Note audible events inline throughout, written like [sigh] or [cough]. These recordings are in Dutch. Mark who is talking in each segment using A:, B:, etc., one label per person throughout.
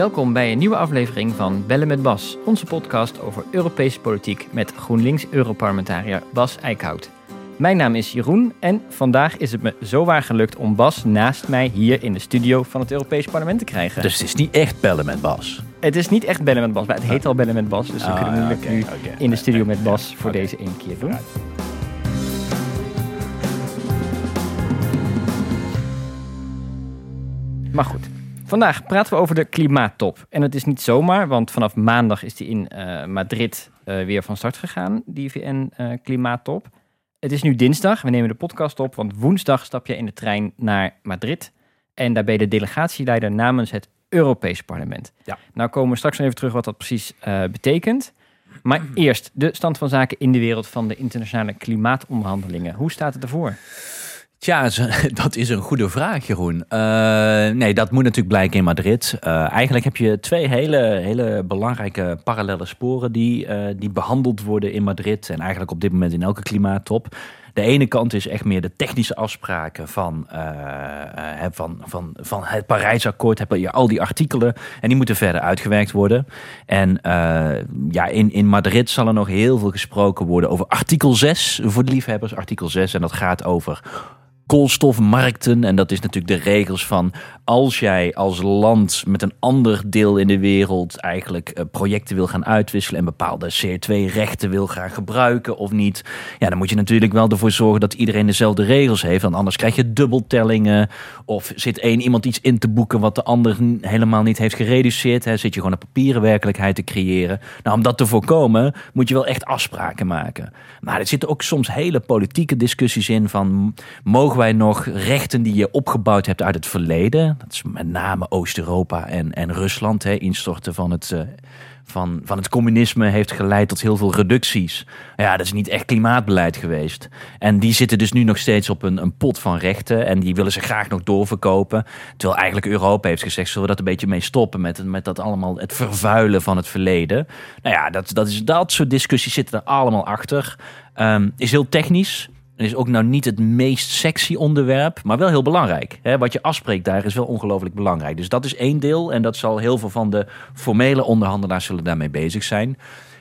A: Welkom bij een nieuwe aflevering van Bellen met Bas, onze podcast over Europese politiek met GroenLinks-Europarlementariër Bas Eickhout. Mijn naam is Jeroen en vandaag is het me zo waar gelukt om Bas naast mij hier in de studio van het Europees Parlement te krijgen.
B: Dus het is niet echt bellen met Bas.
A: Het is niet echt Bellen met Bas, maar het heet al Bellen met Bas, dus we
B: Ah,
A: kunnen moeilijk nu in de studio met Bas voor deze één keer doen. Maar goed, vandaag praten we over de klimaattop. En het is niet zomaar, want vanaf maandag is die in eh, Madrid eh, weer van start gegaan, die VN-klimaattop. het is nu dinsdag, we nemen de podcast op, want woensdag stap je in de trein naar Madrid. En daar ben je de delegatieleider namens het Europees Parlement.
B: Ja.
A: Nou komen we straks nog even terug wat dat precies eh, betekent. Maar eerst de stand van zaken in de wereld van de internationale klimaatonderhandelingen. Hoe staat het ervoor?
B: Tja, [laughs] dat is een goede vraag, Jeroen. Eh, nee, dat moet natuurlijk blijken in Madrid. Eh, eigenlijk heb je twee hele, hele belangrijke parallele sporen die, eh, die behandeld worden in Madrid. En eigenlijk op dit moment in elke klimaattop. De ene kant is echt meer de technische afspraken van, van, van, van het Parijsakkoord. Heb je al die artikelen en die moeten verder uitgewerkt worden. En ja, in, in Madrid zal er nog heel veel gesproken worden over artikel 6 voor de liefhebbers. Artikel 6 en dat gaat over koolstofmarkten. En dat is natuurlijk de regels van als jij als land met een ander deel in de wereld eigenlijk eh, projecten wil gaan uitwisselen en bepaalde CO2-rechten wil gaan gebruiken of niet. Ja, dan moet je natuurlijk wel ervoor zorgen dat iedereen dezelfde regels heeft. Want anders krijg je dubbeltellingen. Of zit één iemand iets in te boeken wat de ander helemaal niet heeft gereduceerd. Hè? Zit je gewoon een papieren werkelijkheid te creëren. Nou, om dat te voorkomen moet je wel echt afspraken maken. Maar er zitten ook soms hele politieke discussies in van mogen wij nog rechten die je opgebouwd hebt uit het verleden. Dat is met name Oost-Europa en, en Rusland. Hè? Instorten van het, eh, van, van het communisme heeft geleid tot heel veel reducties. Ja, dat is niet echt klimaatbeleid geweest. En die zitten dus nu nog steeds op een, een pot van rechten. En die willen ze graag nog doorverkopen. Terwijl eigenlijk Europa heeft gezegd, zullen we dat een beetje mee stoppen met, met dat allemaal het vervuilen van het verleden. Nou ja, dat, dat, is, dat soort discussies zitten er allemaal achter. Ehm, is heel technisch. Is ook nou niet het meest sexy onderwerp, maar wel heel belangrijk. Wat je afspreekt daar is wel ongelooflijk belangrijk. Dus dat is één deel en dat zal heel veel van de formele onderhandelaars zullen daarmee bezig zijn.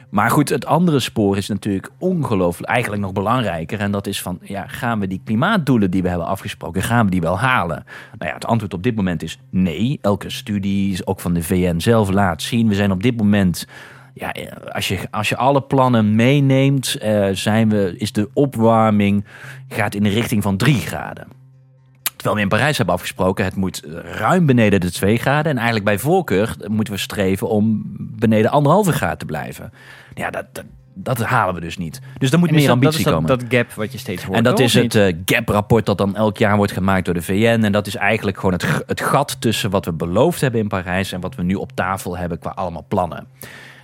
B: Maar goed, het andere spoor is natuurlijk ongelooflijk, eigenlijk nog belangrijker. En dat is van, ja, gaan we die klimaatdoelen die we hebben afgesproken, gaan we die wel halen? Nou ja, het antwoord op dit moment is nee. Elke studie, ook van de VN zelf, laat zien. We zijn op dit moment ja, eh, als je, als je alle plannen meeneemt, eh, zijn we, is de opwarming gaat in de richting van 3 graden. Terwijl we in Parijs hebben afgesproken, het moet ruim beneden de 2 graden. En eigenlijk bij voorkeur moeten we streven om beneden anderhalve graad te blijven. Ja, dat, dat, dat halen we dus niet. Dus er moet meer
A: dat,
B: ambitie
A: is dat,
B: komen.
A: dat gap wat je steeds hoort.
B: En dat is het eh, GAP-rapport dat dan elk jaar wordt gemaakt door de VN. En dat is eigenlijk gewoon het, het gat tussen wat we beloofd hebben in Parijs en wat we nu op tafel hebben qua allemaal plannen.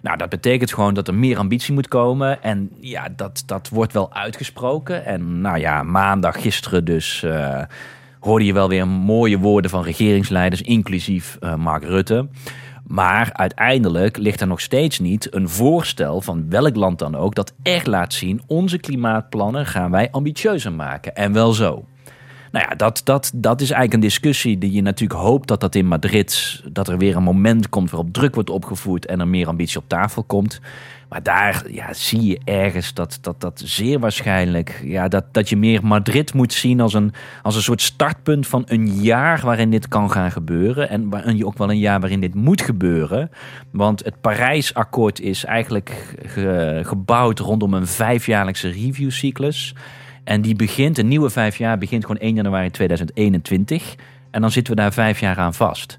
B: Nou, dat betekent gewoon dat er meer ambitie moet komen. En ja, dat, dat wordt wel uitgesproken. En nou ja, maandag, gisteren dus, eh, hoorde je wel weer mooie woorden van regeringsleiders, inclusief eh, Mark Rutte. Maar uiteindelijk ligt er nog steeds niet een voorstel van welk land dan ook dat echt laat zien: onze klimaatplannen gaan wij ambitieuzer maken. En wel zo. Nou ja, dat, dat, dat is eigenlijk een discussie die je natuurlijk hoopt dat dat in Madrid, dat er weer een moment komt waarop druk wordt opgevoerd en er meer ambitie op tafel komt. Maar daar ja, zie je ergens dat dat, dat zeer waarschijnlijk, ja, dat, dat je meer Madrid moet zien als een, als een soort startpunt van een jaar waarin dit kan gaan gebeuren. En waarin je ook wel een jaar waarin dit moet gebeuren. Want het Parijsakkoord is eigenlijk ge- gebouwd rondom een vijfjaarlijkse reviewcyclus. En die begint, een nieuwe vijf jaar begint gewoon 1 januari 2021. En dan zitten we daar vijf jaar aan vast.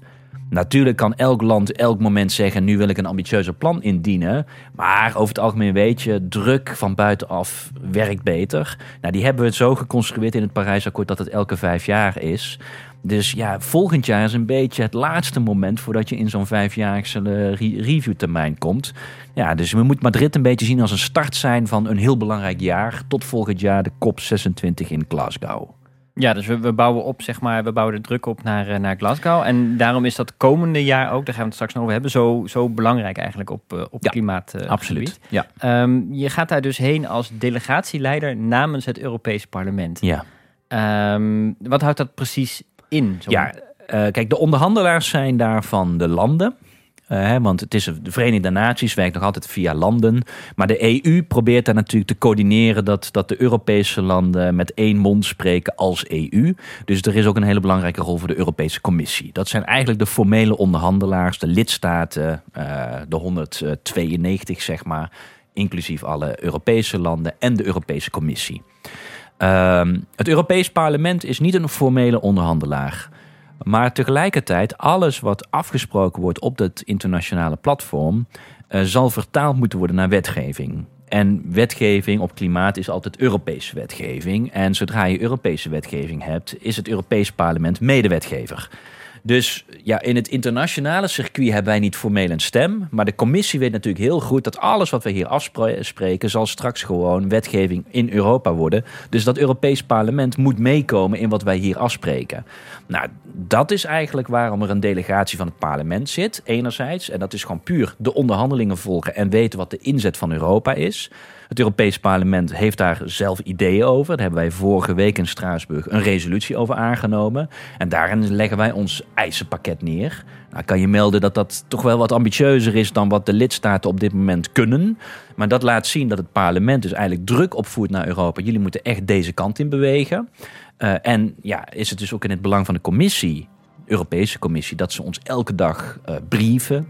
B: Natuurlijk kan elk land elk moment zeggen: nu wil ik een ambitieuzer plan indienen. Maar over het algemeen weet je, druk van buitenaf werkt beter. Nou, die hebben we zo geconstrueerd in het Parijsakkoord dat het elke vijf jaar is. Dus ja, volgend jaar is een beetje het laatste moment voordat je in zo'n vijfjaarlijkse eh, re- reviewtermijn komt. Ja, dus we moeten Madrid een beetje zien als een start zijn van een heel belangrijk jaar. Tot volgend jaar de COP26 in Glasgow.
A: Ja, dus we, we bouwen op, zeg maar, we bouwen de druk op naar, eh, naar Glasgow. En daarom is dat komende jaar ook, daar gaan we het straks nog over hebben, zo, zo belangrijk eigenlijk op, eh, op
B: Ja,
A: klimaat.
B: Absoluut.
A: gebied.
B: Ja.
A: Ehm, je gaat daar dus heen als delegatieleider namens het Europees Parlement.
B: ja.
A: Ehm, wat houdt dat precies in? Zo
B: Ja, eh, kijk, de onderhandelaars zijn daar van de landen. hè, want het is de Verenigde Naties werkt nog altijd via landen. Maar de EU probeert daar natuurlijk te coördineren dat, dat de Europese landen met één mond spreken als EU. Dus er is ook een hele belangrijke rol voor de Europese Commissie. Dat zijn eigenlijk de formele onderhandelaars, de lidstaten, uh, de 192 zeg maar, inclusief alle Europese landen en de Europese Commissie. Ehm, het Europees Parlement is niet een formele onderhandelaar. Maar tegelijkertijd, alles wat afgesproken wordt op dat internationale platform, uh, zal vertaald moeten worden naar wetgeving. En wetgeving op klimaat is altijd Europese wetgeving. En zodra je Europese wetgeving hebt, is het Europees Parlement medewetgever. Dus ja, in het internationale circuit hebben wij niet formeel een stem. Maar de commissie weet natuurlijk heel goed dat alles wat we hier afspreken, zal straks gewoon wetgeving in Europa worden. Dus dat Europees parlement moet meekomen in wat wij hier afspreken. Nou, dat is eigenlijk waarom er een delegatie van het parlement zit, enerzijds. En dat is gewoon puur de onderhandelingen volgen en weten wat de inzet van Europa is. Het Europees Parlement heeft daar zelf ideeën over. Daar hebben wij vorige week in Straatsburg een resolutie over aangenomen. En daarin leggen wij ons eisenpakket neer. Nou, kan je melden dat dat toch wel wat ambitieuzer is dan wat de lidstaten op dit moment kunnen. Maar dat laat zien dat het parlement dus eigenlijk druk opvoert naar Europa. Jullie moeten echt deze kant in bewegen. Uh, en ja, is het dus ook in het belang van de commissie, Europese Commissie, dat ze ons elke dag uh, brieven.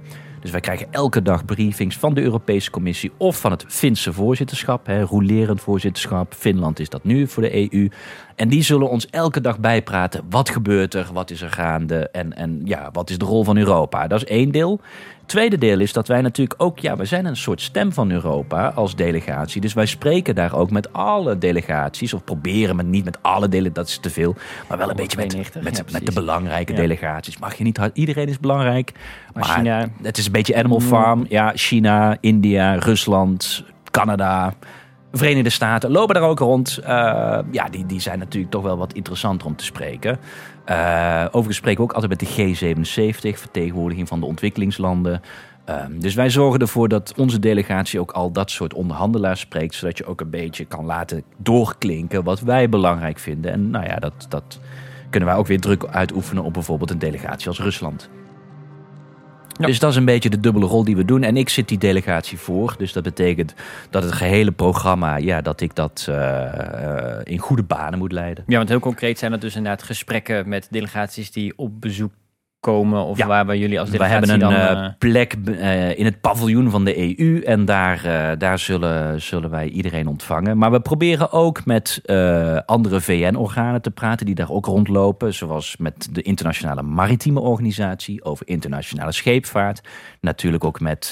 B: Dus wij krijgen elke dag briefings van de Europese Commissie of van het Finse voorzitterschap, hè, rolerend voorzitterschap. Finland is dat nu voor de EU. En die zullen ons elke dag bijpraten. Wat gebeurt er? Wat is er gaande? En, en ja, wat is de rol van Europa? Dat is één deel. Tweede deel is dat wij natuurlijk ook, ja, we zijn een soort stem van Europa als delegatie. Dus wij spreken daar ook met alle delegaties, of proberen met niet met alle delegaties, dat is te veel, maar wel een beetje met, met, met de belangrijke delegaties. Mag je niet hard, iedereen is belangrijk. Maar, maar China. het is een beetje Animal mm. Farm. Ja, China, India, Rusland, Canada. Verenigde Staten lopen daar ook rond. Uh, ja, die, die zijn natuurlijk toch wel wat interessanter om te spreken. Uh, overigens spreken we ook altijd met de G77, vertegenwoordiging van de ontwikkelingslanden. Uh, dus wij zorgen ervoor dat onze delegatie ook al dat soort onderhandelaars spreekt, zodat je ook een beetje kan laten doorklinken wat wij belangrijk vinden. En nou ja, dat, dat kunnen wij ook weer druk uitoefenen op bijvoorbeeld een delegatie als Rusland. Dus dat is een beetje de dubbele rol die we doen. En ik zit die delegatie voor. Dus dat betekent dat het gehele programma, ja, dat ik dat uh, in goede banen moet leiden.
A: Ja, want heel concreet zijn dat dus inderdaad gesprekken met delegaties die op bezoek komen? Of waar we jullie als delegatie
B: We hebben
A: een
B: uh, plek uh, in het paviljoen van de EU. En daar, uh, daar zullen, zullen wij iedereen ontvangen. Maar we proberen ook met andere VN-organen te praten die daar ook rondlopen. Zoals met de Internationale Maritieme Organisatie over internationale scheepvaart. Natuurlijk ook met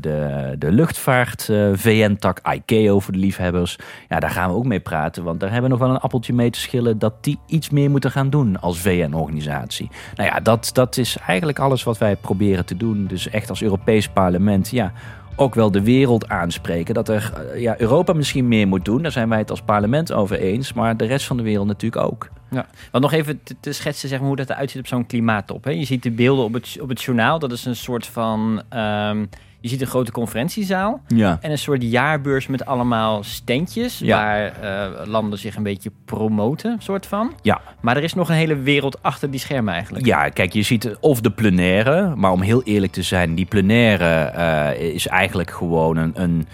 B: de, de luchtvaart VN-tak ICAO voor de liefhebbers. Ja, daar gaan we ook mee praten. Want daar hebben we nog wel een appeltje mee te schillen dat die iets meer moeten gaan doen als VN-organisatie. Nou ja, dat, dat is eigenlijk alles wat wij proberen te doen. Dus echt als Europees parlement, ja, ook wel de wereld aanspreken. Dat er eh, ja, Europa misschien meer moet doen. Daar zijn wij het als parlement over eens. Maar de rest van de wereld natuurlijk ook.
A: Ja, want nog even te, schetsen zeg maar, hoe dat eruit ziet op zo'n klimaattop. Hè? Je ziet de beelden op het, op het journaal. Dat is een soort van... Ehm, je ziet een grote conferentiezaal
B: ja.
A: en een soort jaarbeurs met allemaal standjes waar uh, landen zich een beetje promoten, soort van.
B: Ja.
A: Maar er is nog een hele wereld achter die schermen eigenlijk.
B: Ja, kijk, je ziet of de plenaire, maar om heel eerlijk te zijn, die plenaire uh, is eigenlijk gewoon een, een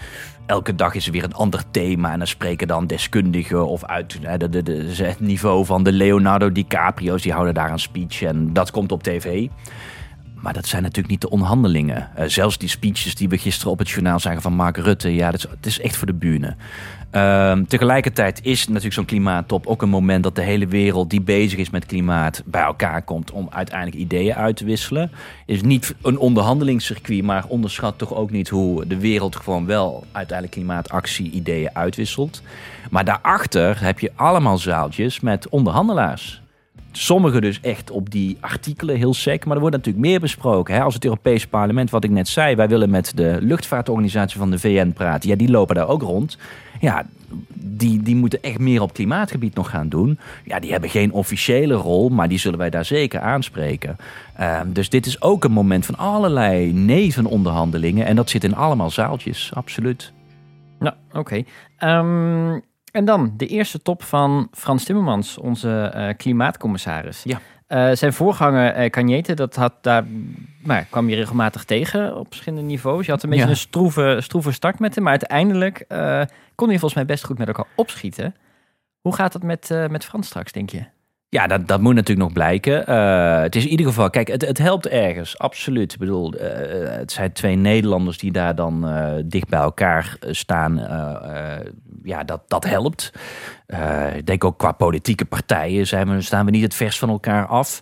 B: elke dag is er weer een ander thema. En dan spreken dan deskundigen of uit de, de, de, het niveau van de Leonardo DiCaprio's. Die houden daar een speech en dat komt op tv. Maar dat zijn natuurlijk niet de onderhandelingen. Uh, zelfs die speeches die we gisteren op het journaal zagen van Mark Rutte. Ja, dat is, het is echt voor de buren. Uh, tegelijkertijd is natuurlijk zo'n klimaattop ook een moment dat de hele wereld die bezig is met klimaat bij elkaar komt om uiteindelijk ideeën uit te wisselen. Is niet een onderhandelingscircuit, maar onderschat toch ook niet hoe de wereld gewoon wel uiteindelijk klimaatactie ideeën uitwisselt. Maar daarachter heb je allemaal zaaltjes met onderhandelaars. Sommige dus echt op die artikelen heel sec. Maar er wordt natuurlijk meer besproken. Hè? Als het Europese parlement, wat ik net zei, wij willen met de luchtvaartorganisatie van de VN praten. Ja, die lopen daar ook rond. Ja, die, die moeten echt meer op klimaatgebied nog gaan doen. Ja, die hebben geen officiële rol, maar die zullen wij daar zeker aanspreken. Uh, dus dit is ook een moment van allerlei nevenonderhandelingen. En dat zit in allemaal zaaltjes, absoluut.
A: Nou, oké. Okay. Ehm, en dan de eerste top van Frans Timmermans, onze uh, klimaatcommissaris.
B: Ja.
A: Uh, zijn voorganger uh, Cagnete, dat had daar, maar kwam je regelmatig tegen op verschillende niveaus. Je had een beetje een stroeve, stroeve start met hem, maar uiteindelijk kon hij volgens mij best goed met elkaar opschieten. Hoe gaat dat met, met Frans straks, denk je?
B: Ja, dat, dat moet natuurlijk nog blijken. Uh, het is in ieder geval, kijk, het, het helpt ergens, absoluut. Ik bedoel, uh, het zijn twee Nederlanders die daar dan uh, dicht bij elkaar staan. ja, dat, dat helpt. ik denk ook qua politieke partijen zijn we, staan we niet het vers van elkaar af.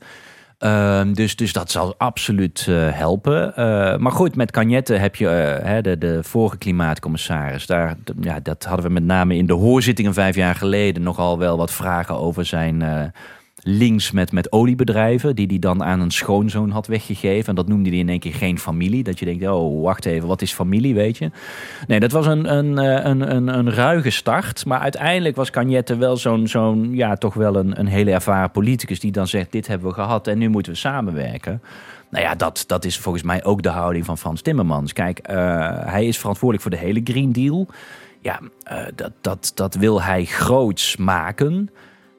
B: Ehm, dus, dus dat zal absoluut helpen. Maar goed, met Cagnette heb je uh, de, de vorige klimaatcommissaris. Daar, ja, dat hadden we met name in de hoorzittingen vijf jaar geleden nogal wel wat vragen over zijn links met, met oliebedrijven, die hij dan aan een schoonzoon had weggegeven. En dat noemde hij in één keer geen familie. Dat je denkt, oh, wacht even, wat is familie, weet je? Nee, dat was een, een, eh, een, een, een ruige start. Maar uiteindelijk was Cagnette wel zo'n, zo'n ja, toch wel een, een hele ervaren politicus die dan zegt, dit hebben we gehad en nu moeten we samenwerken. Nou ja, dat, dat is volgens mij ook de houding van Frans Timmermans. Kijk, uh, hij is verantwoordelijk voor de hele Green Deal. Ja, uh, dat, dat, dat wil hij groots maken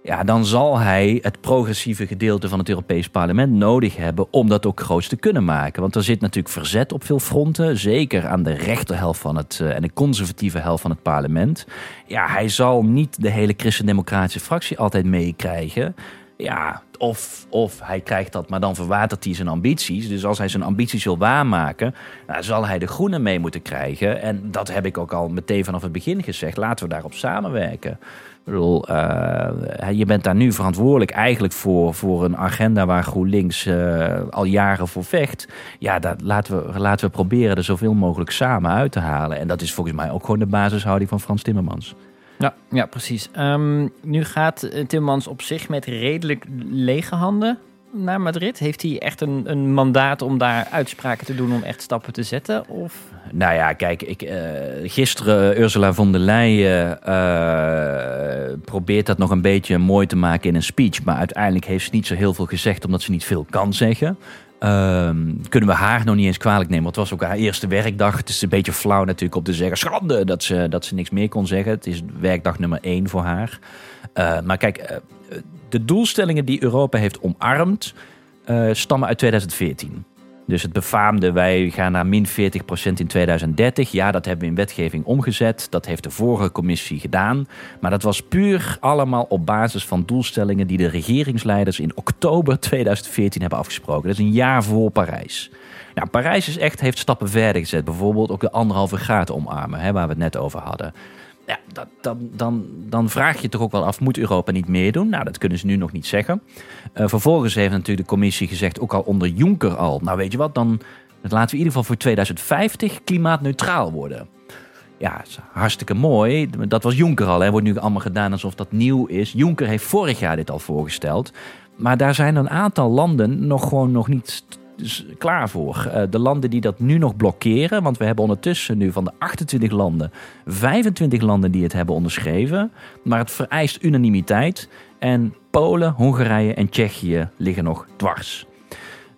B: ja, dan zal hij het progressieve gedeelte van het Europees Parlement nodig hebben om dat ook groot te kunnen maken. Want er zit natuurlijk verzet op veel fronten, zeker aan de rechterhelft van het uh, en de conservatieve helft van het parlement. Ja, hij zal niet de hele christendemocratische fractie altijd meekrijgen. Ja, of, of hij krijgt dat, maar dan verwatert hij zijn ambities. Dus als hij zijn ambities wil waarmaken, nou, zal hij de groenen mee moeten krijgen. En dat heb ik ook al meteen vanaf het begin gezegd. Laten we daarop samenwerken. Ik uh, je bent daar nu verantwoordelijk eigenlijk voor, voor een agenda waar GroenLinks uh, al jaren voor vecht. Ja, dat, laten, we, laten we proberen er zoveel mogelijk samen uit te halen. En dat is volgens mij ook gewoon de basishouding van Frans Timmermans.
A: Ja, ja precies. Um, nu gaat eh, Timmermans op zich met redelijk lege handen naar Madrid? Heeft hij echt een, een mandaat om daar uitspraken te doen om echt stappen te zetten? Of?
B: Nou ja, kijk, ik, uh, gisteren Ursula von der Leyen uh, probeert dat nog een beetje mooi te maken in een speech. Maar uiteindelijk heeft ze niet zo heel veel gezegd, omdat ze niet veel kan zeggen. Um, kunnen we haar nog niet eens kwalijk nemen. Want het was ook haar eerste werkdag. Het is een beetje flauw natuurlijk om te zeggen... schande dat ze, dat ze niks meer kon zeggen. Het is werkdag nummer één voor haar. Uh, maar kijk, de doelstellingen die Europa heeft omarmd, uh, stammen uit 2014. Dus het befaamde, wij gaan naar min 40% in 2030. Ja, dat hebben we in wetgeving omgezet. Dat heeft de vorige commissie gedaan. Maar dat was puur allemaal op basis van doelstellingen die de regeringsleiders in oktober 2014 hebben afgesproken. Dat is een jaar voor Parijs. Nou, Parijs is echt, heeft stappen verder gezet. Bijvoorbeeld ook de anderhalve graad omarmen, hè, waar we het net over hadden. Ja, dan, dan, dan vraag je toch ook wel af, moet Europa niet meedoen? Nou, dat kunnen ze nu nog niet zeggen. Uh, vervolgens heeft natuurlijk de commissie gezegd, ook al onder Juncker al... nou weet je wat, dan laten we in ieder geval voor 2050 klimaatneutraal worden. Ja, hartstikke mooi. Dat was Juncker al. Hè. Wordt nu allemaal gedaan alsof dat nieuw is. Juncker heeft vorig jaar dit al voorgesteld. Maar daar zijn een aantal landen nog gewoon nog niet dus klaar voor. Uh, de landen die dat nu nog blokkeren, want we hebben ondertussen nu van de 28 landen 25 landen die het hebben onderschreven. Maar het vereist unanimiteit. En Polen, Hongarije en Tsjechië liggen nog dwars.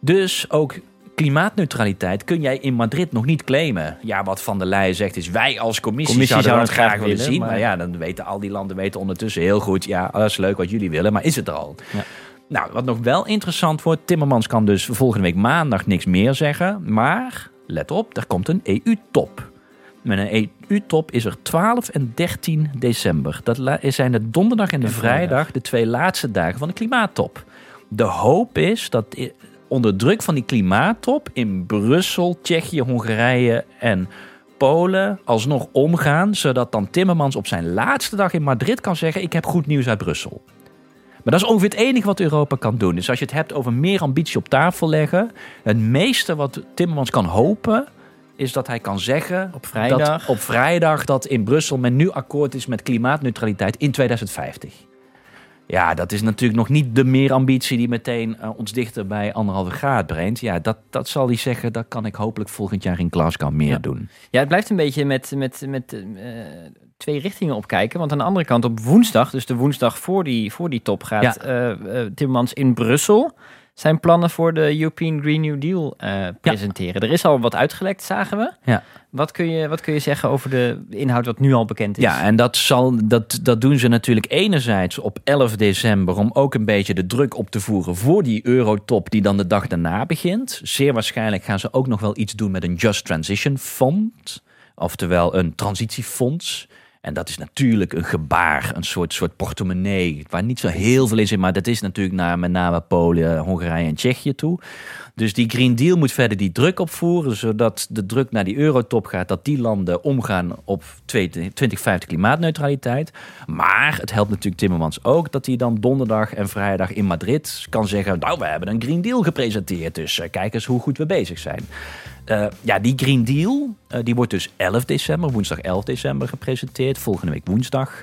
B: Dus ook klimaatneutraliteit kun jij in Madrid nog niet claimen. Ja, wat Van der Leyen zegt is wij als commissie, commissie zouden het graag willen zien. Maar... maar... ja, dan weten al die landen weten ondertussen heel goed... ja, dat is leuk wat jullie willen, maar is het er al? Ja. Nou, wat nog wel interessant wordt, Timmermans kan dus volgende week maandag niks meer zeggen. Maar, let op, er komt een EU-top. Met een EU-top is er 12 en 13 december. Dat zijn de donderdag en de vrijdag de twee laatste dagen van de klimaattop. De hoop is dat onder druk van die klimaattop in Brussel, Tsjechië, Hongarije en Polen alsnog omgaan, zodat dan Timmermans op zijn laatste dag in Madrid kan zeggen: Ik heb goed nieuws uit Brussel. Maar dat is ongeveer het enige wat Europa kan doen. Dus als je het hebt over meer ambitie op tafel leggen. Het meeste wat Timmermans kan hopen. Is dat hij kan zeggen
A: op vrijdag.
B: Dat, op vrijdag dat in Brussel men nu akkoord is met klimaatneutraliteit in 2050. Ja, dat is natuurlijk nog niet de meer ambitie die meteen uh, ons dichter bij anderhalve graad brengt. Ja, dat, dat zal hij zeggen, dat kan ik hopelijk volgend jaar in Glasgow meer
A: ja.
B: doen.
A: Ja, het blijft een beetje met, met, met uh, twee richtingen op kijken. Want aan de andere kant op woensdag, dus de woensdag voor die, voor die top, gaat ja. uh, Timmermans in Brussel zijn plannen voor de European Green New Deal eh, presenteren. Er is al wat uitgelekt, zagen we.
B: Ja.
A: Wat kun, je, wat kun je zeggen over de inhoud wat nu al bekend is?
B: Ja, en dat, zal, dat, dat doen ze natuurlijk enerzijds op 11 december om ook een beetje de druk op te voeren voor die eurotop die dan de dag daarna begint. Zeer waarschijnlijk gaan ze ook nog wel iets doen met een Just Transition Fund, oftewel een transitiefonds. En dat is natuurlijk een gebaar, een soort, soort portemonnee, waar niet zo heel veel in zit. Maar dat is natuurlijk naar met name Polen, Hongarije en Tsjechië toe. Dus die Green Deal moet verder die druk opvoeren, zodat de druk naar die eurotop gaat, dat die landen omgaan op 2050 klimaatneutraliteit. Maar het helpt natuurlijk Timmermans ook dat hij dan donderdag en vrijdag in Madrid kan zeggen, nou we hebben een Green Deal gepresenteerd, dus uh, kijk eens hoe goed we bezig zijn. Uh, ja, die Green Deal, uh, die wordt dus 11 december, woensdag 11 december gepresenteerd, volgende week woensdag.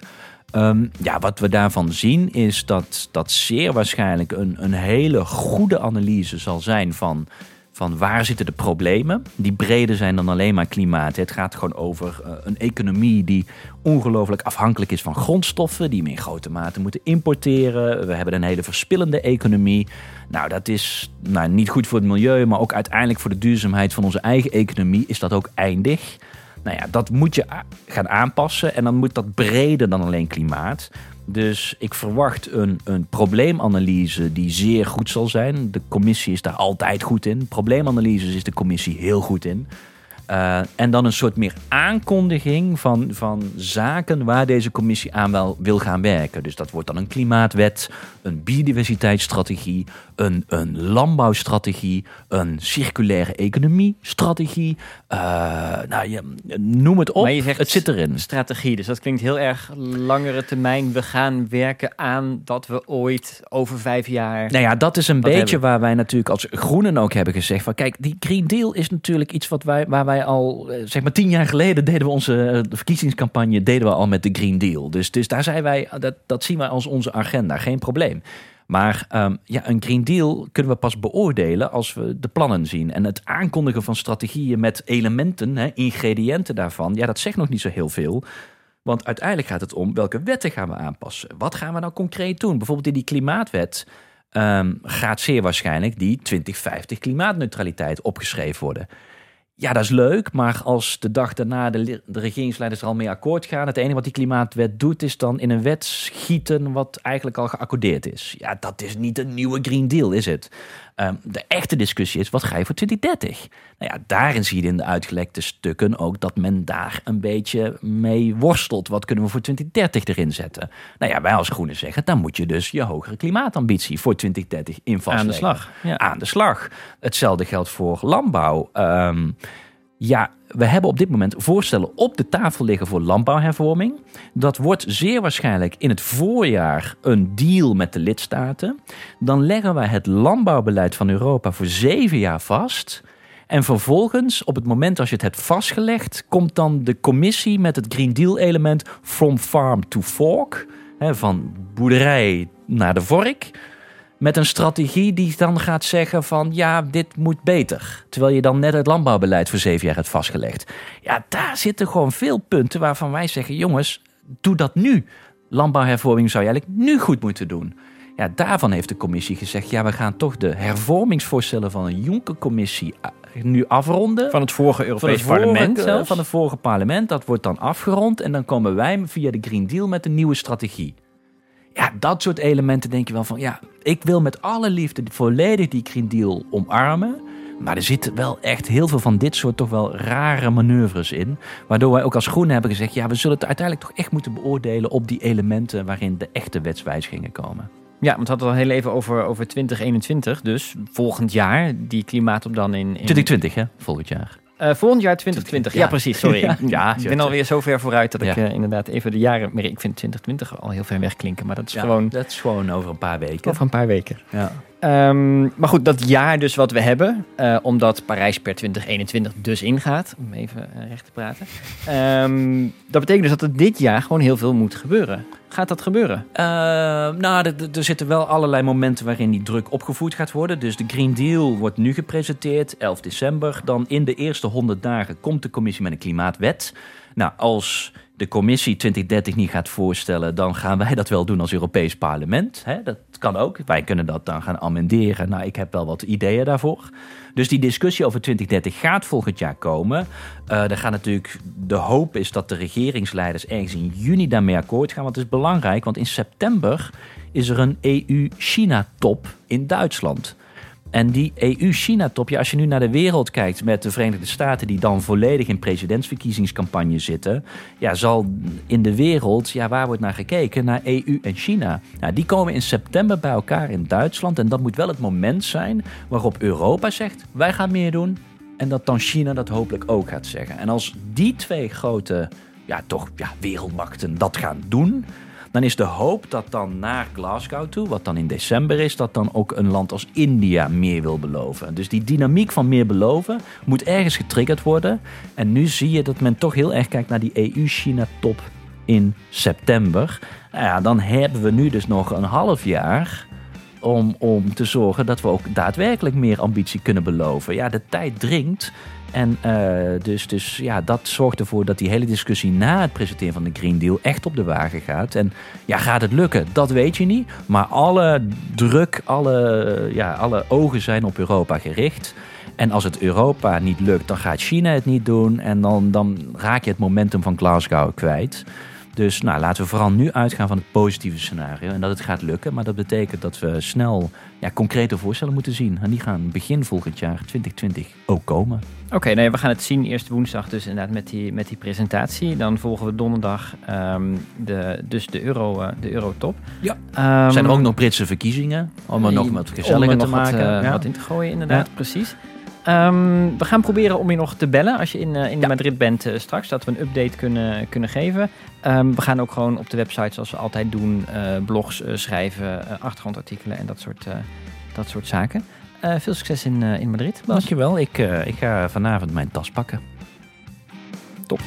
B: Um, ja, wat we daarvan zien is dat dat zeer waarschijnlijk een, een hele goede analyse zal zijn van, van waar zitten de problemen. Die breder zijn dan alleen maar klimaat. Het gaat gewoon over uh, een economie die ongelooflijk afhankelijk is van grondstoffen, die we in grote mate moeten importeren. We hebben een hele verspillende economie. Nou, dat is nou, niet goed voor het milieu, maar ook uiteindelijk voor de duurzaamheid van onze eigen economie is dat ook eindig. Nou ja, dat moet je gaan aanpassen en dan moet dat breder dan alleen klimaat. Dus ik verwacht een, een probleemanalyse die zeer goed zal zijn. De commissie is daar altijd goed in. Probleemanalyses is de commissie heel goed in. Uh, en dan een soort meer aankondiging van, van zaken waar deze commissie aan wel wil gaan werken. Dus dat wordt dan een klimaatwet, een biodiversiteitsstrategie, een, een landbouwstrategie, een circulaire economiestrategie. Uh, nou, je, noem het op,
A: maar je zegt
B: het zit erin.
A: Strategie, dus dat klinkt heel erg langere termijn. We gaan werken aan dat we ooit over vijf jaar...
B: Nou ja, dat is een beetje hebben. waar wij natuurlijk als groenen ook hebben gezegd van... kijk, die Green Deal is natuurlijk iets wat wij, waar wij al, zeg maar tien jaar geleden deden we onze verkiezingscampagne deden we al met de Green Deal. Dus, dus daar zijn wij, dat, dat zien wij als onze agenda, geen probleem. Maar um, ja, een Green Deal kunnen we pas beoordelen als we de plannen zien. En het aankondigen van strategieën met elementen, hè, ingrediënten daarvan, ja, dat zegt nog niet zo heel veel. Want uiteindelijk gaat het om welke wetten gaan we aanpassen. Wat gaan we nou concreet doen? Bijvoorbeeld in die klimaatwet um, gaat zeer waarschijnlijk die 2050 klimaatneutraliteit opgeschreven worden. Ja, dat is leuk, maar als de dag daarna de, de regeringsleiders er al mee akkoord gaan, het enige wat die klimaatwet doet, is dan in een wet schieten wat eigenlijk al geaccordeerd is. Ja, dat is niet een nieuwe Green Deal, is het? Um, de echte discussie is, wat ga je voor 2030? Nou ja, daarin zie je in de uitgelekte stukken ook dat men daar een beetje mee worstelt. Wat kunnen we voor 2030 erin zetten? Nou ja, wij als Groenen zeggen, dan moet je dus je hogere klimaatambitie voor 2030 in vastleggen.
A: Aan de slag.
B: Ja. Aan de slag. Hetzelfde geldt voor landbouw. Um, ja, we hebben op dit moment voorstellen op de tafel liggen voor landbouwhervorming. Dat wordt zeer waarschijnlijk in het voorjaar een deal met de lidstaten. Dan leggen wij het landbouwbeleid van Europa voor zeven jaar vast. En vervolgens, op het moment als je het hebt vastgelegd, komt dan de commissie met het Green Deal element from farm to fork. Van boerderij naar de vork met een strategie die dan gaat zeggen van ja, dit moet beter. Terwijl je dan net het landbouwbeleid voor zeven jaar hebt vastgelegd. Ja, daar zitten gewoon veel punten waarvan wij zeggen, jongens, doe dat nu. Landbouwhervorming zou je eigenlijk nu goed moeten doen. Ja, daarvan heeft de commissie gezegd, ja, we gaan toch de hervormingsvoorstellen van een Juncker-commissie nu afronden.
A: Van het vorige Europees van het
B: parlement
A: vorige, zelfs?
B: Van het vorige parlement, dat wordt dan afgerond. En dan komen wij via de Green Deal met een nieuwe strategie. Ja, dat soort elementen denk je wel van, ja, ik wil met alle liefde volledig die Green Deal omarmen. Maar er zitten wel echt heel veel van dit soort toch wel rare manoeuvres in. Waardoor wij ook als Groenen hebben gezegd, ja, we zullen het uiteindelijk toch echt moeten beoordelen op die elementen waarin de echte wetswijzigingen komen.
A: Ja, want we hadden het al heel even over, over 2021, dus volgend jaar, die klimaatop dan in... in...
B: 2020 hè, volgend jaar.
A: Uh, volgend jaar 2020. Ja, ja precies. Sorry. [laughs]
B: Ja,
A: ja ik ben alweer zo ver vooruit dat ik uh, inderdaad even de jaren. Maar ik vind 2020 al heel ver wegklinken. Maar dat is
B: ja,
A: gewoon.
B: Dat is gewoon over een paar weken.
A: Over een paar weken.
B: Ja.
A: Um, maar goed, dat jaar dus wat we hebben, uh, omdat Parijs per 2021 dus ingaat, om even recht te praten. Um, dat betekent dus dat er dit jaar gewoon heel veel moet gebeuren. Gaat dat gebeuren?
B: Uh, nou, er, er, zitten wel allerlei momenten waarin die druk opgevoerd gaat worden. Dus de Green Deal wordt nu gepresenteerd, 11 december. Dan in de eerste 100 dagen komt de commissie met een klimaatwet. Nou, als de commissie 2030 niet gaat voorstellen, dan gaan wij dat wel doen als Europees parlement. Hè? Dat kan ook. Wij kunnen dat dan gaan amenderen. Nou, ik heb wel wat ideeën daarvoor. Dus die discussie over 2030 gaat volgend jaar komen. Uh, er gaat natuurlijk, de hoop is dat de regeringsleiders ergens in juni daarmee akkoord gaan. Want het is belangrijk, want in september is er een EU-China-top in Duitsland. En die EU-China-top, ja, als je nu naar de wereld kijkt met de Verenigde Staten, die dan volledig in presidentsverkiezingscampagne zitten, ja, zal in de wereld, ja, waar wordt naar gekeken? Naar EU en China. Nou, die komen in september bij elkaar in Duitsland. En dat moet wel het moment zijn waarop Europa zegt: wij gaan meer doen. En dat dan China dat hopelijk ook gaat zeggen. En als die twee grote, ja, toch, ja, wereldmachten dat gaan doen dan is de hoop dat dan naar Glasgow toe, wat dan in december is, dat dan ook een land als India meer wil beloven. Dus die dynamiek van meer beloven moet ergens getriggerd worden. En nu zie je dat men toch heel erg kijkt naar die EU-China-top in september. Nou ja, dan hebben we nu dus nog een half jaar om, om te zorgen dat we ook daadwerkelijk meer ambitie kunnen beloven. Ja, de tijd dringt. En uh, dus, dus ja, dat zorgt ervoor dat die hele discussie na het presenteren van de Green Deal echt op de wagen gaat. En ja, gaat het lukken? Dat weet je niet. Maar alle druk, alle, ja, alle ogen zijn op Europa gericht. En als het Europa niet lukt, dan gaat China het niet doen. En dan, dan raak je het momentum van Glasgow kwijt. Dus nou, laten we vooral nu uitgaan van het positieve scenario en dat het gaat lukken. Maar dat betekent dat we snel ja, concrete voorstellen moeten zien. En die gaan begin volgend jaar 2020 ook komen.
A: Oké, nee, we gaan het zien eerst woensdag dus inderdaad met die, met die presentatie. Dan volgen we donderdag um, de, dus de, euro, uh, de eurotop.
B: Ja. Um, Zijn er ook nog Britse verkiezingen? Om er nog wat gezelliger te maken. Wat,
A: uh, ja. wat in te gooien inderdaad, ja. precies. Um, we gaan proberen om je nog te bellen als je in, uh, in ja. Madrid bent uh, straks. Dat we een update kunnen, kunnen geven. Um, we gaan ook gewoon op de website zoals we altijd doen. Uh, blogs schrijven, achtergrondartikelen en dat soort, dat soort zaken. veel succes in, in Madrid.
B: Bas. Dankjewel. Ik, ik ga vanavond mijn tas pakken.
A: Top.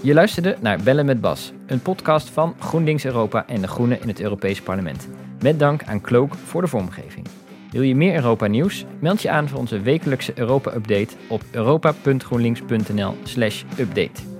A: Je luisterde naar Bellen met Bas, een podcast van GroenLinks Europa en de Groenen in het Europees Parlement. Met dank aan Cloak voor de vormgeving. Wil je meer Europa nieuws? Meld je aan voor onze wekelijkse Europa-update op europa.groenlinks.nl/update.